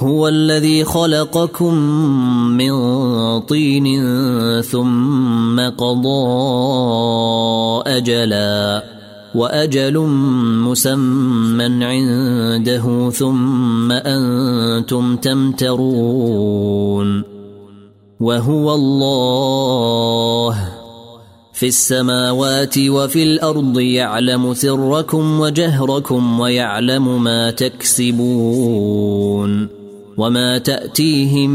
هو الذي خلقكم من طين ثم قضى أجلا وأجل مسمى عنده ثم أنتم تمترون وهو الله في السماوات وفي الأرض يعلم سركم وجهركم ويعلم ما تكسبون وما تأتيهم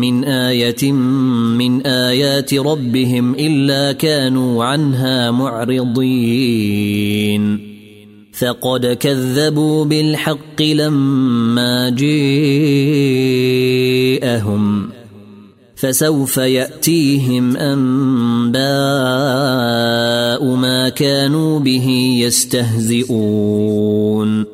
من آية من آيات ربهم إلا كانوا عنها معرضين. فقد كذبوا بالحق لما جيءهم. فسوف يأتيهم أنباء ما كانوا به يستهزئون.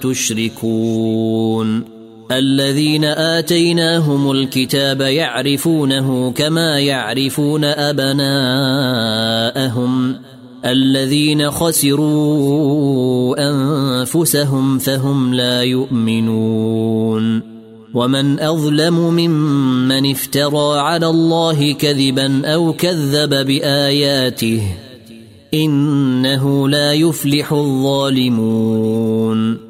تشركون. الذين آتيناهم الكتاب يعرفونه كما يعرفون أبناءهم. الذين خسروا أنفسهم فهم لا يؤمنون. ومن أظلم ممن افترى على الله كذبا أو كذب بآياته إنه لا يفلح الظالمون.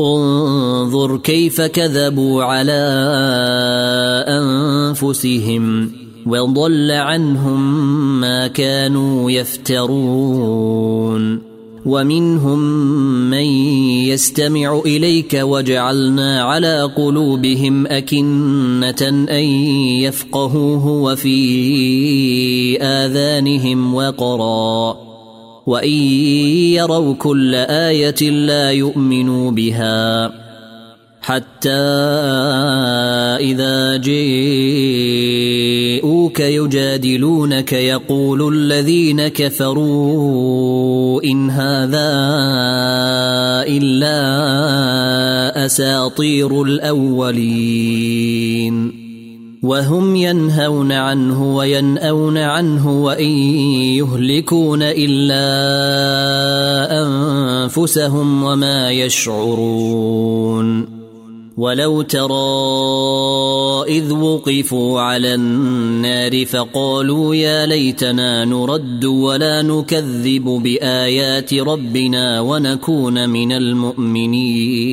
انظر كيف كذبوا على أنفسهم وضل عنهم ما كانوا يفترون. ومنهم من يستمع إليك وجعلنا على قلوبهم أكنة أن يفقهوه وفي آذانهم وقرا. وان يروا كل إيه لا يؤمنوا بها حتى اذا جاءوك يجادلونك يقول الذين كفروا ان هذا الا اساطير الاولين وهم ينهون عنه وينأون عنه وإن يهلكون إلا أنفسهم وما يشعرون. ولو ترى إذ وقفوا على النار فقالوا يا ليتنا نرد ولا نكذب بآيات ربنا ونكون من المؤمنين.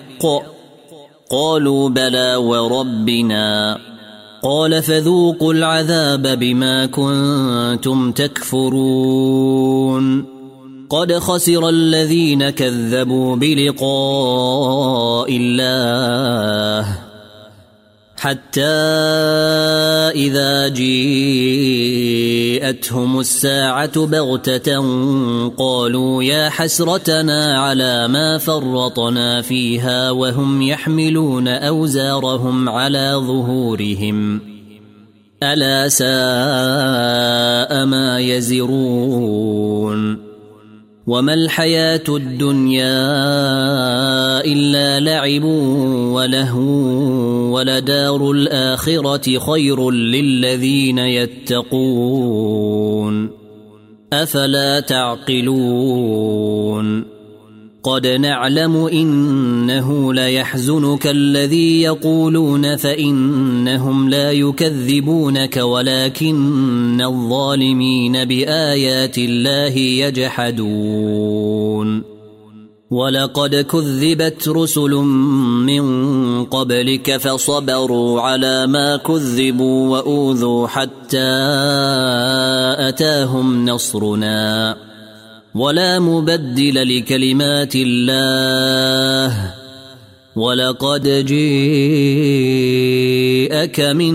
قالوا بلى وربنا قال فذوقوا العذاب بما كنتم تكفرون قد خسر الذين كذبوا بلقاء الله حتى إذا جيءتهم الساعة بغتة قالوا يا حسرتنا على ما فرطنا فيها وهم يحملون أوزارهم على ظهورهم. ألا ساء ما يزرون. وما الحياة الدنيا إلا لعب ولهو ولدار الآخرة خير للذين يتقون أفلا تعقلون قد نعلم إنه ليحزنك الذي يقولون فإنهم لا يكذبونك ولكن الظالمين بآيات الله يجحدون. ولقد كذبت رسل من قبلك فصبروا على ما كذبوا وأوذوا حتى أتاهم نصرنا. ولا مبدل لكلمات الله. ولقد جيءك من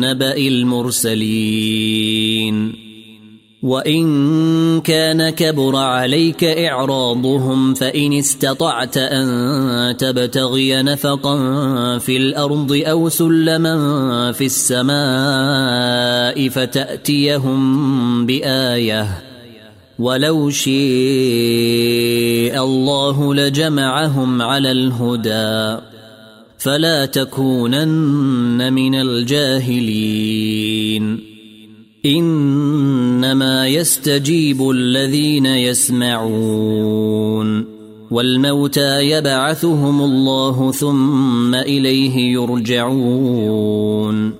نبأ المرسلين. وإن كان كبر عليك إعراضهم فإن استطعت أن تبتغي نفقا في الأرض أو سلما في السماء فتأتيهم بآية. ولو شيء الله لجمعهم على الهدى فلا تكونن من الجاهلين. إنما يستجيب الذين يسمعون. والموتى يبعثهم الله ثم إليه يرجعون.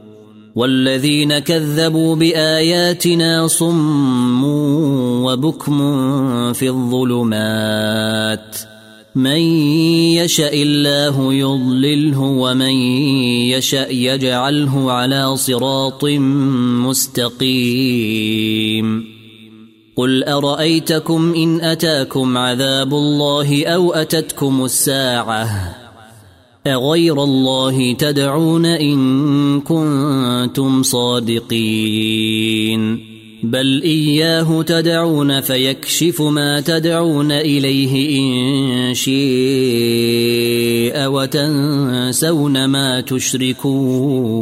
والذين كذبوا بآياتنا صم وبكم في الظلمات من يشأ الله يضلله ومن يشأ يجعله على صراط مستقيم قل أرأيتكم إن أتاكم عذاب الله أو أتتكم الساعة اغير الله تدعون ان كنتم صادقين بل اياه تدعون فيكشف ما تدعون اليه ان شيء وتنسون ما تشركون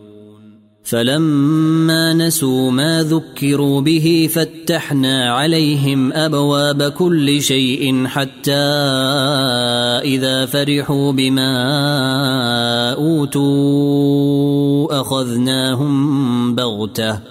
فلما نسوا ما ذكروا به فتحنا عليهم أبواب كل شيء حتى إذا فرحوا بما أوتوا أخذناهم بغتة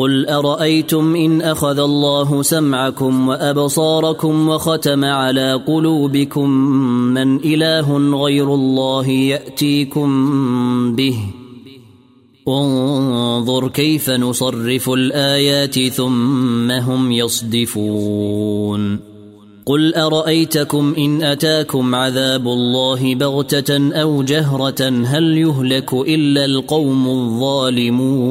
قل ارايتم ان اخذ الله سمعكم وابصاركم وختم على قلوبكم من اله غير الله ياتيكم به انظر كيف نصرف الايات ثم هم يصدفون قل ارايتكم ان اتاكم عذاب الله بغته أو جهره هل يهلك الا القوم الظالمون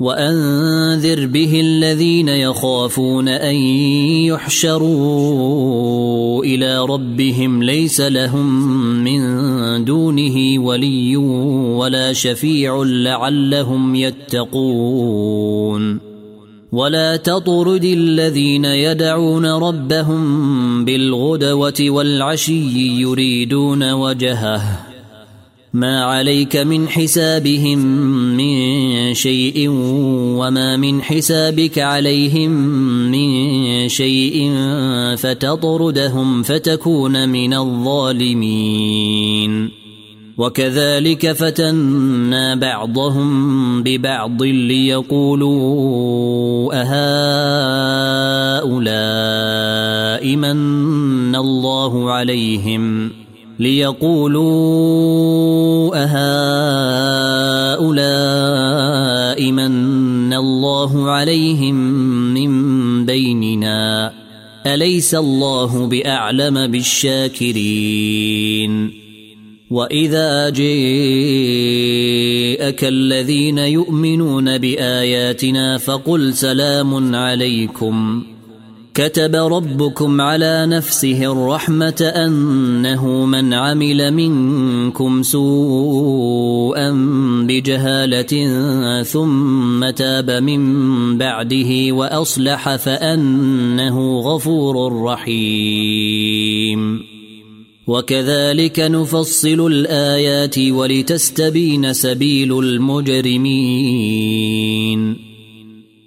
وأنذر به الذين يخافون أن يحشروا إلى ربهم ليس لهم من دونه ولي ولا شفيع لعلهم يتقون ولا تطرد الذين يدعون ربهم بالغدوة والعشي يريدون وجهه ما عليك من حسابهم من شيء وما من حسابك عليهم من شيء فتطردهم فتكون من الظالمين. وكذلك فتنا بعضهم ببعض ليقولوا أهؤلاء من الله عليهم. ليقولوا أهؤلاء من الله عليهم من بيننا؟ أليس الله بأعلم بالشاكرين؟ وإذا جاءك الذين يؤمنون بآياتنا فقل سلام عليكم. كتب ربكم على نفسه الرحمة أنه من عمل منكم سوءا بجهالة ثم تاب من بعده وأصلح فأنه غفور رحيم. وكذلك نفصل الآيات ولتستبين سبيل المجرمين.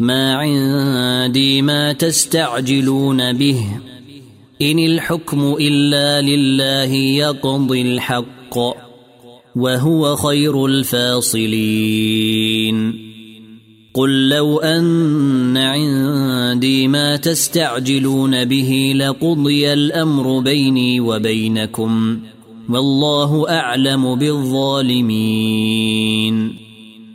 ما عندي ما تستعجلون به. إن الحكم إلا لله يقضي الحق وهو خير الفاصلين. قل لو أن عندي ما تستعجلون به لقضي الأمر بيني وبينكم. والله أعلم بالظالمين.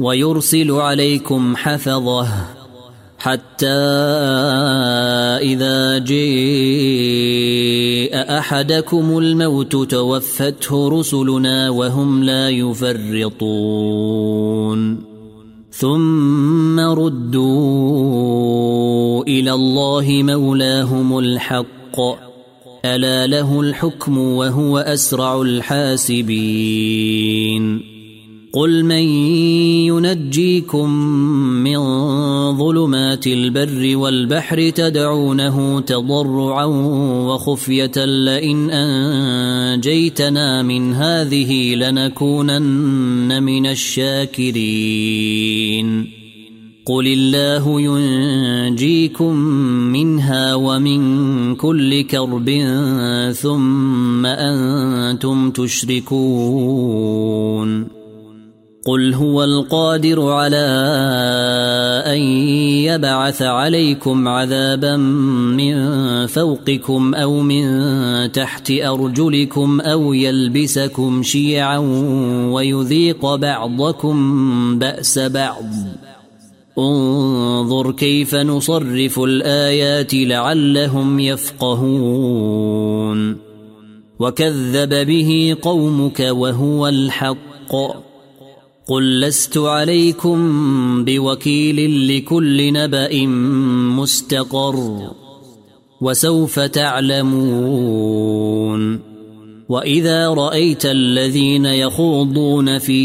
ويرسل عليكم حفظه حتى إذا جاء أحدكم الموت توفته رسلنا وهم لا يفرطون. ثم ردوا إلى الله مولاهم الحق. ألا له الحكم وهو أسرع الحاسبين. قل من ينجيكم من ظلمات البر والبحر تدعونه تضرعا وخفية لئن أنجيتنا من هذه لنكونن من الشاكرين. قل الله ينجيكم منها ومن كل كرب ثم أنتم تشركون. قل هو القادر على ان يبعث عليكم عذابا من فوقكم أو من تحت ارجلكم أو يلبسكم شيعا ويذيق بعضكم باس بعض. انظر كيف نصرف الايات لعلهم يفقهون. وكذب به قومك وهو الحق. قل لست عليكم بوكيل لكل نبأ مستقر وسوف تعلمون وإذا رأيت الذين يخوضون في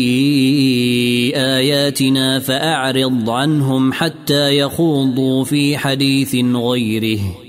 آياتنا فأعرض عنهم حتى يخوضوا في حديث غيره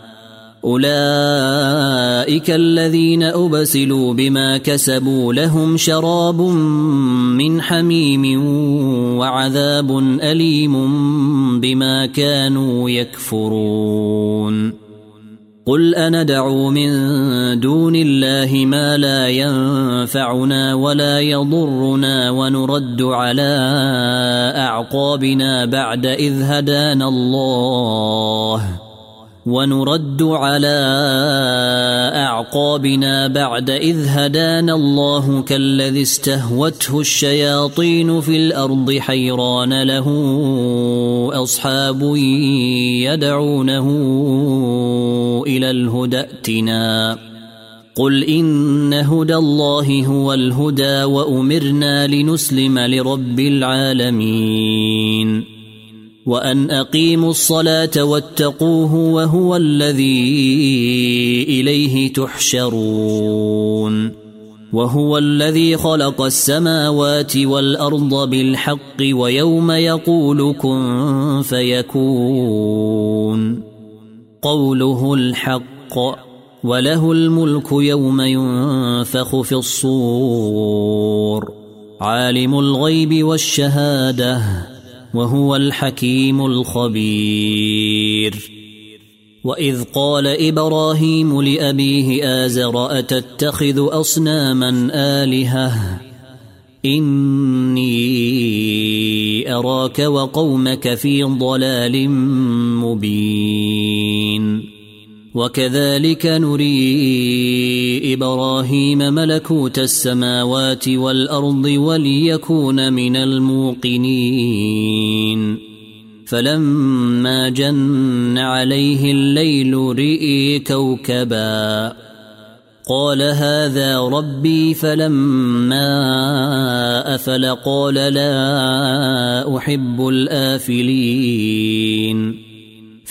أولئك الذين أبسلوا بما كسبوا لهم شراب من حميم وعذاب أليم بما كانوا يكفرون. قل أندعو من دون الله ما لا ينفعنا ولا يضرنا ونرد على أعقابنا بعد إذ هدانا الله. ونرد على أعقابنا بعد إذ هدانا الله كالذي استهوته الشياطين في الأرض حيران له أصحاب يدعونه إلى الهدى ائتنا. قل إن هدى الله هو الهدى وأمرنا لنسلم لرب العالمين. وأن أقيموا الصلاة واتقوه وهو الذي إليه تحشرون. وهو الذي خلق السماوات والأرض بالحق ويوم يقول كن فيكون. قوله الحق وله الملك يوم ينفخ في الصور. عالم الغيب والشهادة. وهو الحكيم الخبير. وإذ قال إبراهيم لأبيه آزر أتتخذ أصناما آلهة؟ إني أراك وقومك في ضلال مبين. وكذلك نري إبراهيم ملكوت السماوات والأرض وليكون من الموقنين. فلما جن عليه الليل رئي كوكبا قال هذا ربي فلما أفل قال لا أحب الآفلين.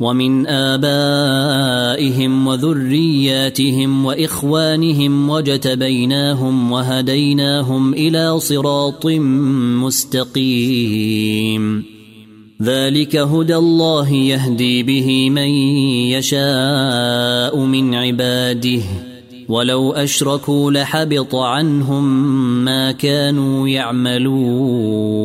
ومن آبائهم وذرياتهم وإخوانهم وجتبيناهم وهديناهم إلى صراط مستقيم. ذلك هدى الله يهدي به من يشاء من عباده. ولو أشركوا لحبط عنهم ما كانوا يعملون.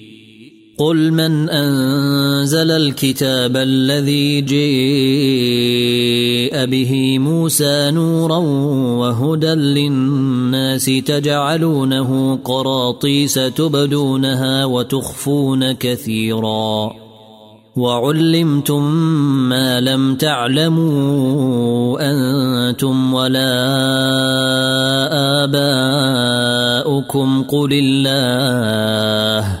قل من أنزل الكتاب الذي جيء به موسى نورا وهدى للناس تجعلونه قراطيس تبدونها وتخفون كثيرا وعلمتم ما لم تعلموا أنتم ولا آباؤكم قل الله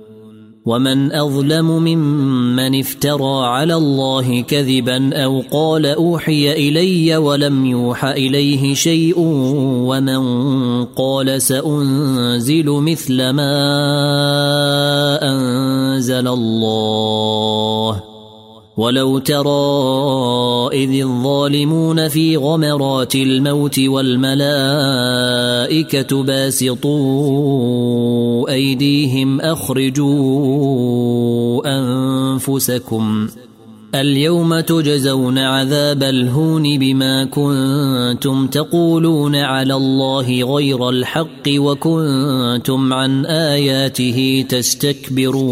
ومن أظلم ممن افترى على الله كذبا أو قال أوحي إلي ولم يوح إليه شيء ومن قال سأنزل مثل ما أنزل الله ولو ترى إذ الظالمون في غمرات الموت والملائكة باسطوا أيديهم أخرجوا أنفسكم اليوم تجزون عذاب الهون بما كنتم تقولون على الله غير الحق وكنتم عن آياته تستكبرون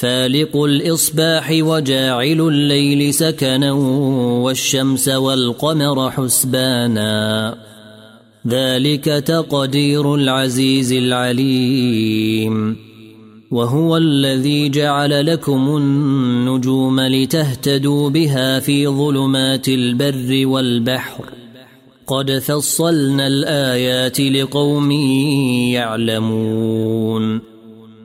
فالق الإصباح وجاعل الليل سكنا والشمس والقمر حسبانا. ذلك تقدير العزيز العليم. وهو الذي جعل لكم النجوم لتهتدوا بها في ظلمات البر والبحر. قد فصلنا الآيات لقوم يعلمون.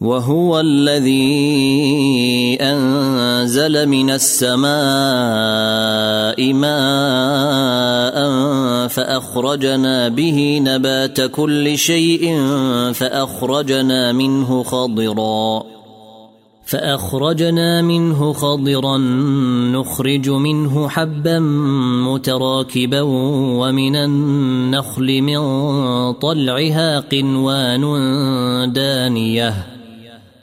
وهو الذي أنزل من السماء ماء فأخرجنا به نبات كل شيء فأخرجنا منه خضرا فأخرجنا منه خضرا نخرج منه حبا متراكبا ومن النخل من طلعها قنوان دانية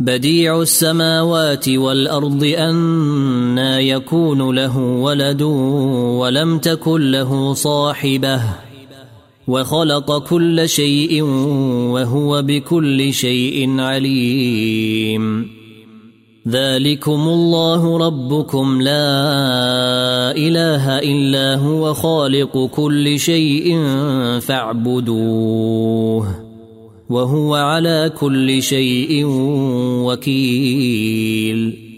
بديع السماوات والأرض أنا يكون له ولد ولم تكن له صاحبة وخلق كل شيء وهو بكل شيء عليم. ذلكم الله ربكم لا إله إلا هو خالق كل شيء فاعبدوه. وهو على كل شيء وكيل.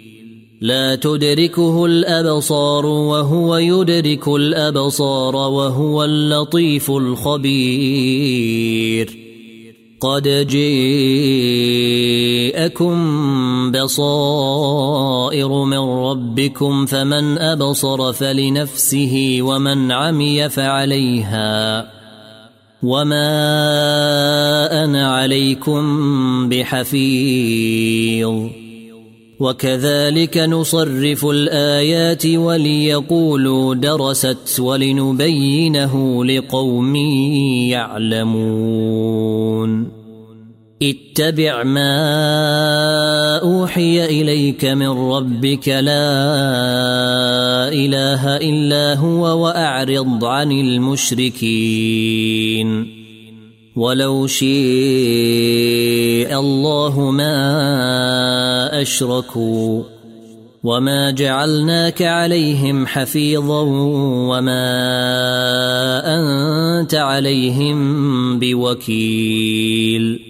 لا تدركه الأبصار وهو يدرك الأبصار وهو اللطيف الخبير. قد جاءكم بصائر من ربكم فمن أبصر فلنفسه ومن عمي فعليها. وما أنا عليكم بحفيظ وكذلك نصرف الايات وليقولوا درست ولنبينه لقوم يعلمون اتبع ما أوحي إليك من ربك لا إله إلا هو وأعرض عن المشركين. ولو شيء الله ما أشركوا وما جعلناك عليهم حفيظا وما أنت عليهم بوكيل.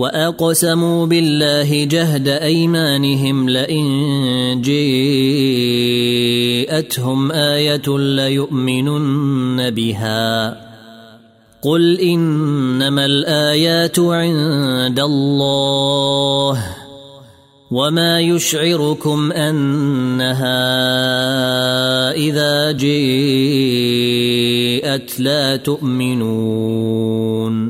وأقسموا بالله جهد أيمانهم لئن جيءتهم آية ليؤمنن بها. قل إنما الآيات عند الله وما يشعركم أنها إذا جيءت لا تؤمنون.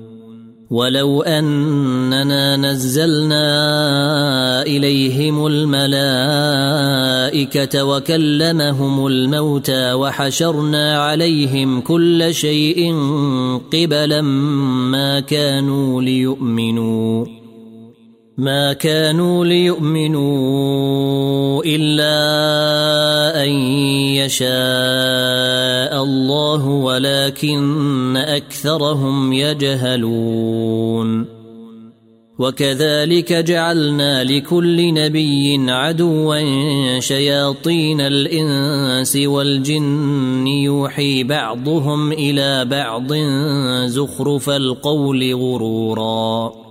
ولو أننا نزلنا إليهم الملائكة وكلمهم الموتى وحشرنا عليهم كل شيء قبلا ما كانوا ليؤمنوا. ما كانوا ليؤمنوا إلا أن يشاء الله ولكن أكثرهم يجهلون. وكذلك جعلنا لكل نبي عدوا شياطين الإنس والجن يوحي بعضهم إلى بعض زخرف القول غرورا.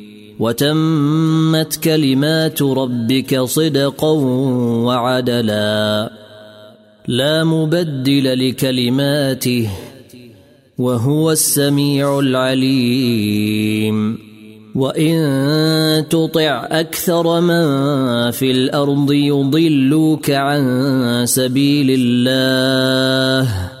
وتمت كلمات ربك صدقا وعدلا. لا مبدل لكلماته وهو السميع العليم. وإن تطع أكثر من في الأرض يضلوك عن سبيل الله.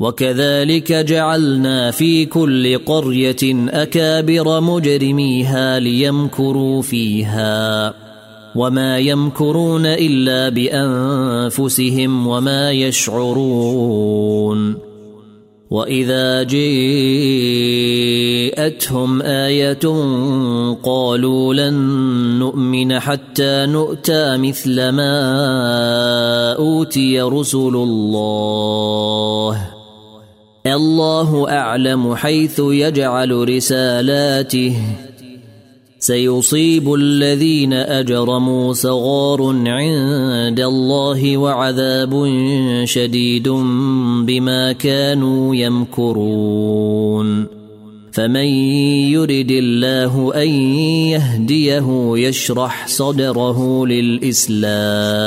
وكذلك جعلنا في كل قرية أكابر مجرميها ليمكروا فيها وما يمكرون إلا بأنفسهم وما يشعرون وإذا جيءتهم آية قالوا لن نؤمن حتى نؤتى مثل ما أوتي رسل الله الله أعلم حيث يجعل رسالاته. سيصيب الذين أجرموا صغار عند الله وعذاب شديد بما كانوا يمكرون. فمن يرد الله أن يهديه يشرح صدره للإسلام.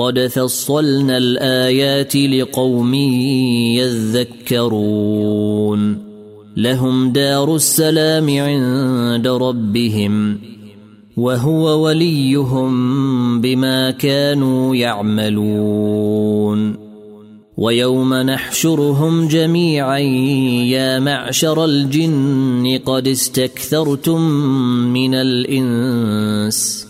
قد فصلنا الايات لقوم يذكرون لهم دار السلام عند ربهم وهو وليهم بما كانوا يعملون ويوم نحشرهم جميعا يا معشر الجن قد استكثرتم من الانس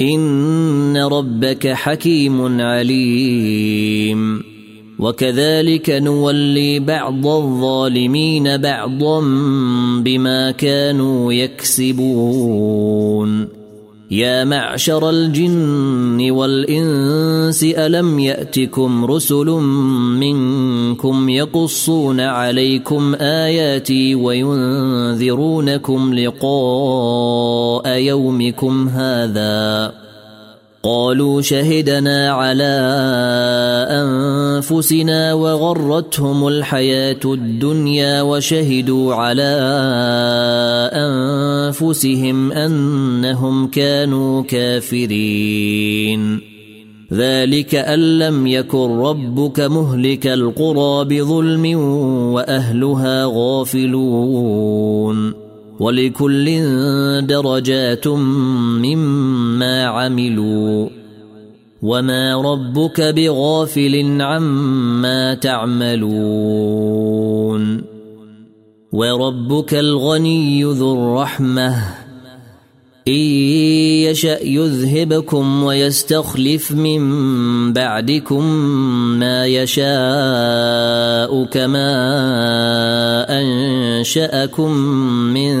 إن ربك حكيم عليم. وكذلك نولي بعض الظالمين بعضا بما كانوا يكسبون. يا معشر الجن والإنس ألم يأتكم رسل منكم يقصون عليكم آياتي وينذرونكم لقاء يومكم هذا؟ قالوا شهدنا على أنفسنا وغرتهم الحياة الدنيا وشهدوا على أنفسهم أنهم كانوا كافرين. ذلك أن لم يكن ربك مهلك القرى بظلم وأهلها غافلون. ولكل درجات مما عملوا وما ربك بغافل عما تعملون وربك الغني ذو الرحمة إن يشأ يذهبكم ويستخلف من بعدكم ما يشاء كما أنشأكم من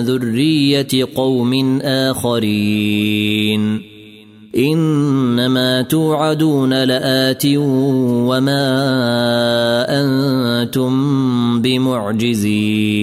ذرية قوم آخرين. إنما توعدون لآت وما أنتم بمعجزين.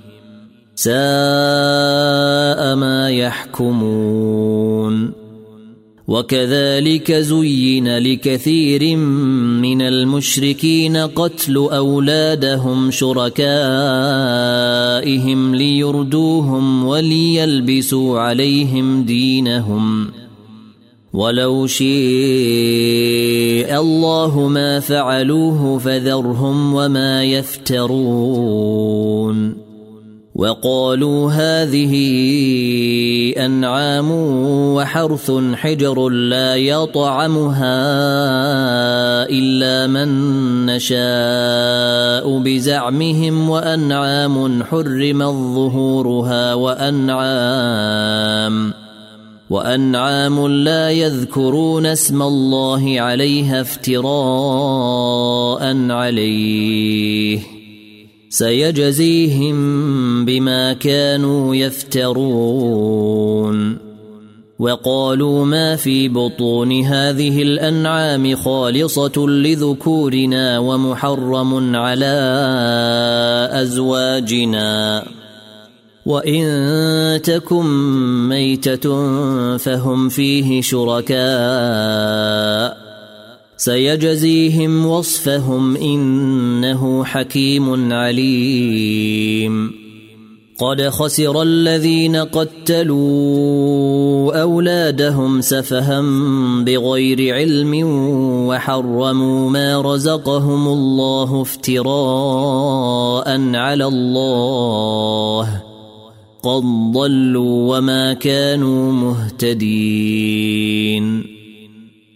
ساء ما يحكمون. وكذلك زين لكثير من المشركين قتل أولادهم شركائهم ليردوهم وليلبسوا عليهم دينهم. ولو شيء الله ما فعلوه فذرهم وما يفترون. وقالوا هذه أنعام وحرث حجر لا يطعمها إلا من نشاء بزعمهم وأنعام حرمت ظهورها وأنعام وأنعام لا يذكرون اسم الله عليها افتراء عليه. سيجزيهم بما كانوا يفترون. وقالوا ما في بطون هذه الأنعام خالصة لذكورنا ومحرم على أزواجنا. وإن تكن ميتة فهم فيه شركاء. سيجزيهم وصفهم إنه حكيم عليم. قد خسر الذين قتلوا أولادهم سفها بغير علم وحرموا ما رزقهم الله افتراء على الله. قد ضلوا وما كانوا مهتدين.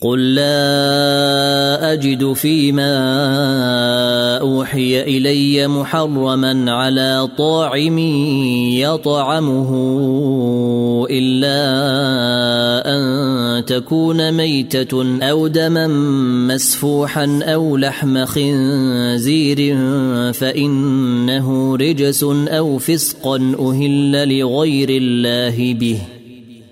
قل لا اجد فيما اوحي الي محرما على طاعم يطعمه الا ان تكون ميته أو دما مسفوحا أو لحم خنزير فانه رجس أو فسقا أهل لغير الله به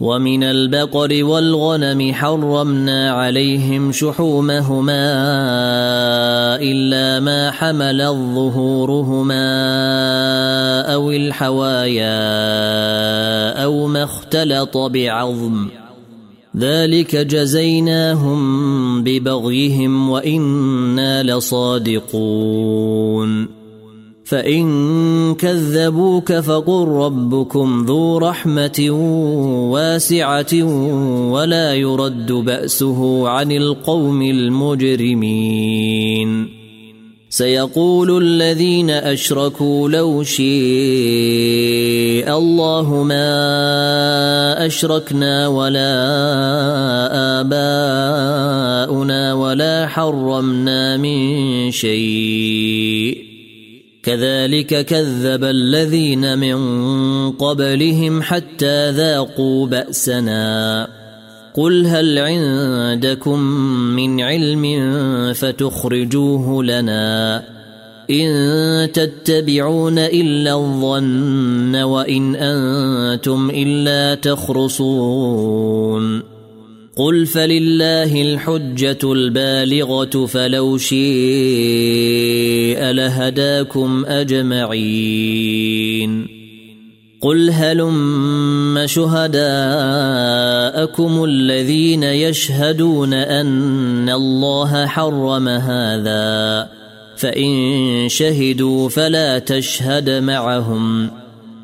ومن البقر والغنم حرمنا عليهم شحومهما إلا ما حملت ظهورهما أو الحوايا أو ما اختلط بعظم. ذلك جزيناهم ببغيهم وإنا لصادقون. فإن كذبوك فقل ربكم ذو رحمة واسعة ولا يرد بأسه عن القوم المجرمين. سيقول الذين أشركوا لو شيء الله ما أشركنا ولا آباؤنا ولا حرمنا من شيء. كذلك كذب الذين من قبلهم حتى ذاقوا بأسنا. قل هل عندكم من علم فتخرجوه لنا؟ إن تتبعون إلا الظن وإن أنتم إلا تخرصون. قل فلله الحجة البالغة فلو شيء لهداكم أجمعين. قل هلم شهداءكم الذين يشهدون أن الله حرم هذا فإن شهدوا فلا تشهد معهم.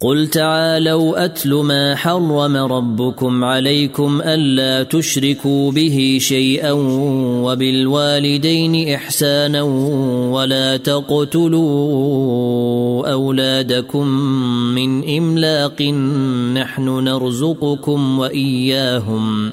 قل تعالوا اتل ما حرم ربكم عليكم الا تشركوا به شيئا وبالوالدين احسانا ولا تقتلوا اولادكم من املاق نحن نرزقكم واياهم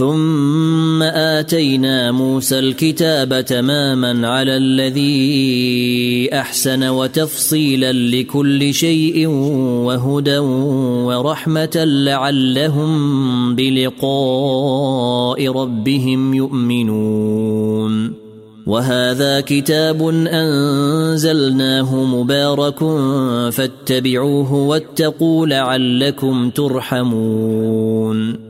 ثم آتينا موسى الكتاب تماما على الذي أحسن وتفصيلا لكل شيء وهدى ورحمة لعلهم بلقاء ربهم يؤمنون. وهذا كتاب أنزلناه مبارك فاتبعوه واتقوا لعلكم ترحمون.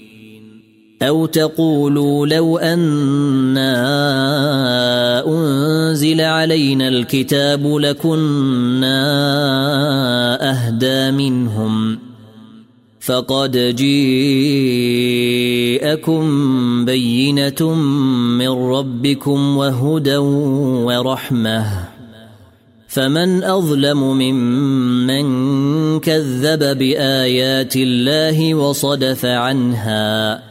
أو تقولوا لو أنا أنزل علينا الكتاب لكنا أهدى منهم فقد جيءكم بينة من ربكم وهدى ورحمة فمن أظلم ممن كذب بآيات الله وصدف عنها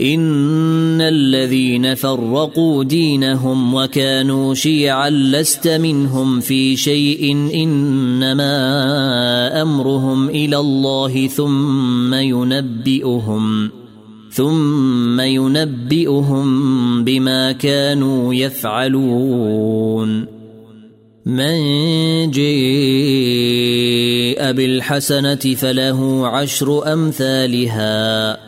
إن الذين فرقوا دينهم وكانوا شيعا لست منهم في شيء إنما أمرهم إلى الله ثم ينبئهم ثم ينبئهم بما كانوا يفعلون. من جيء بالحسنة فله عشر أمثالها.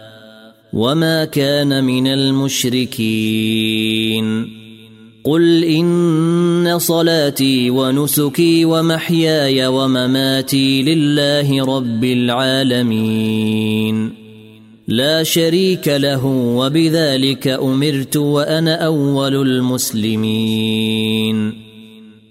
وما كان من المشركين قل ان صلاتي ونسكي ومحياي ومماتي لله رب العالمين لا شريك له وبذلك امرت وأنا اول المسلمين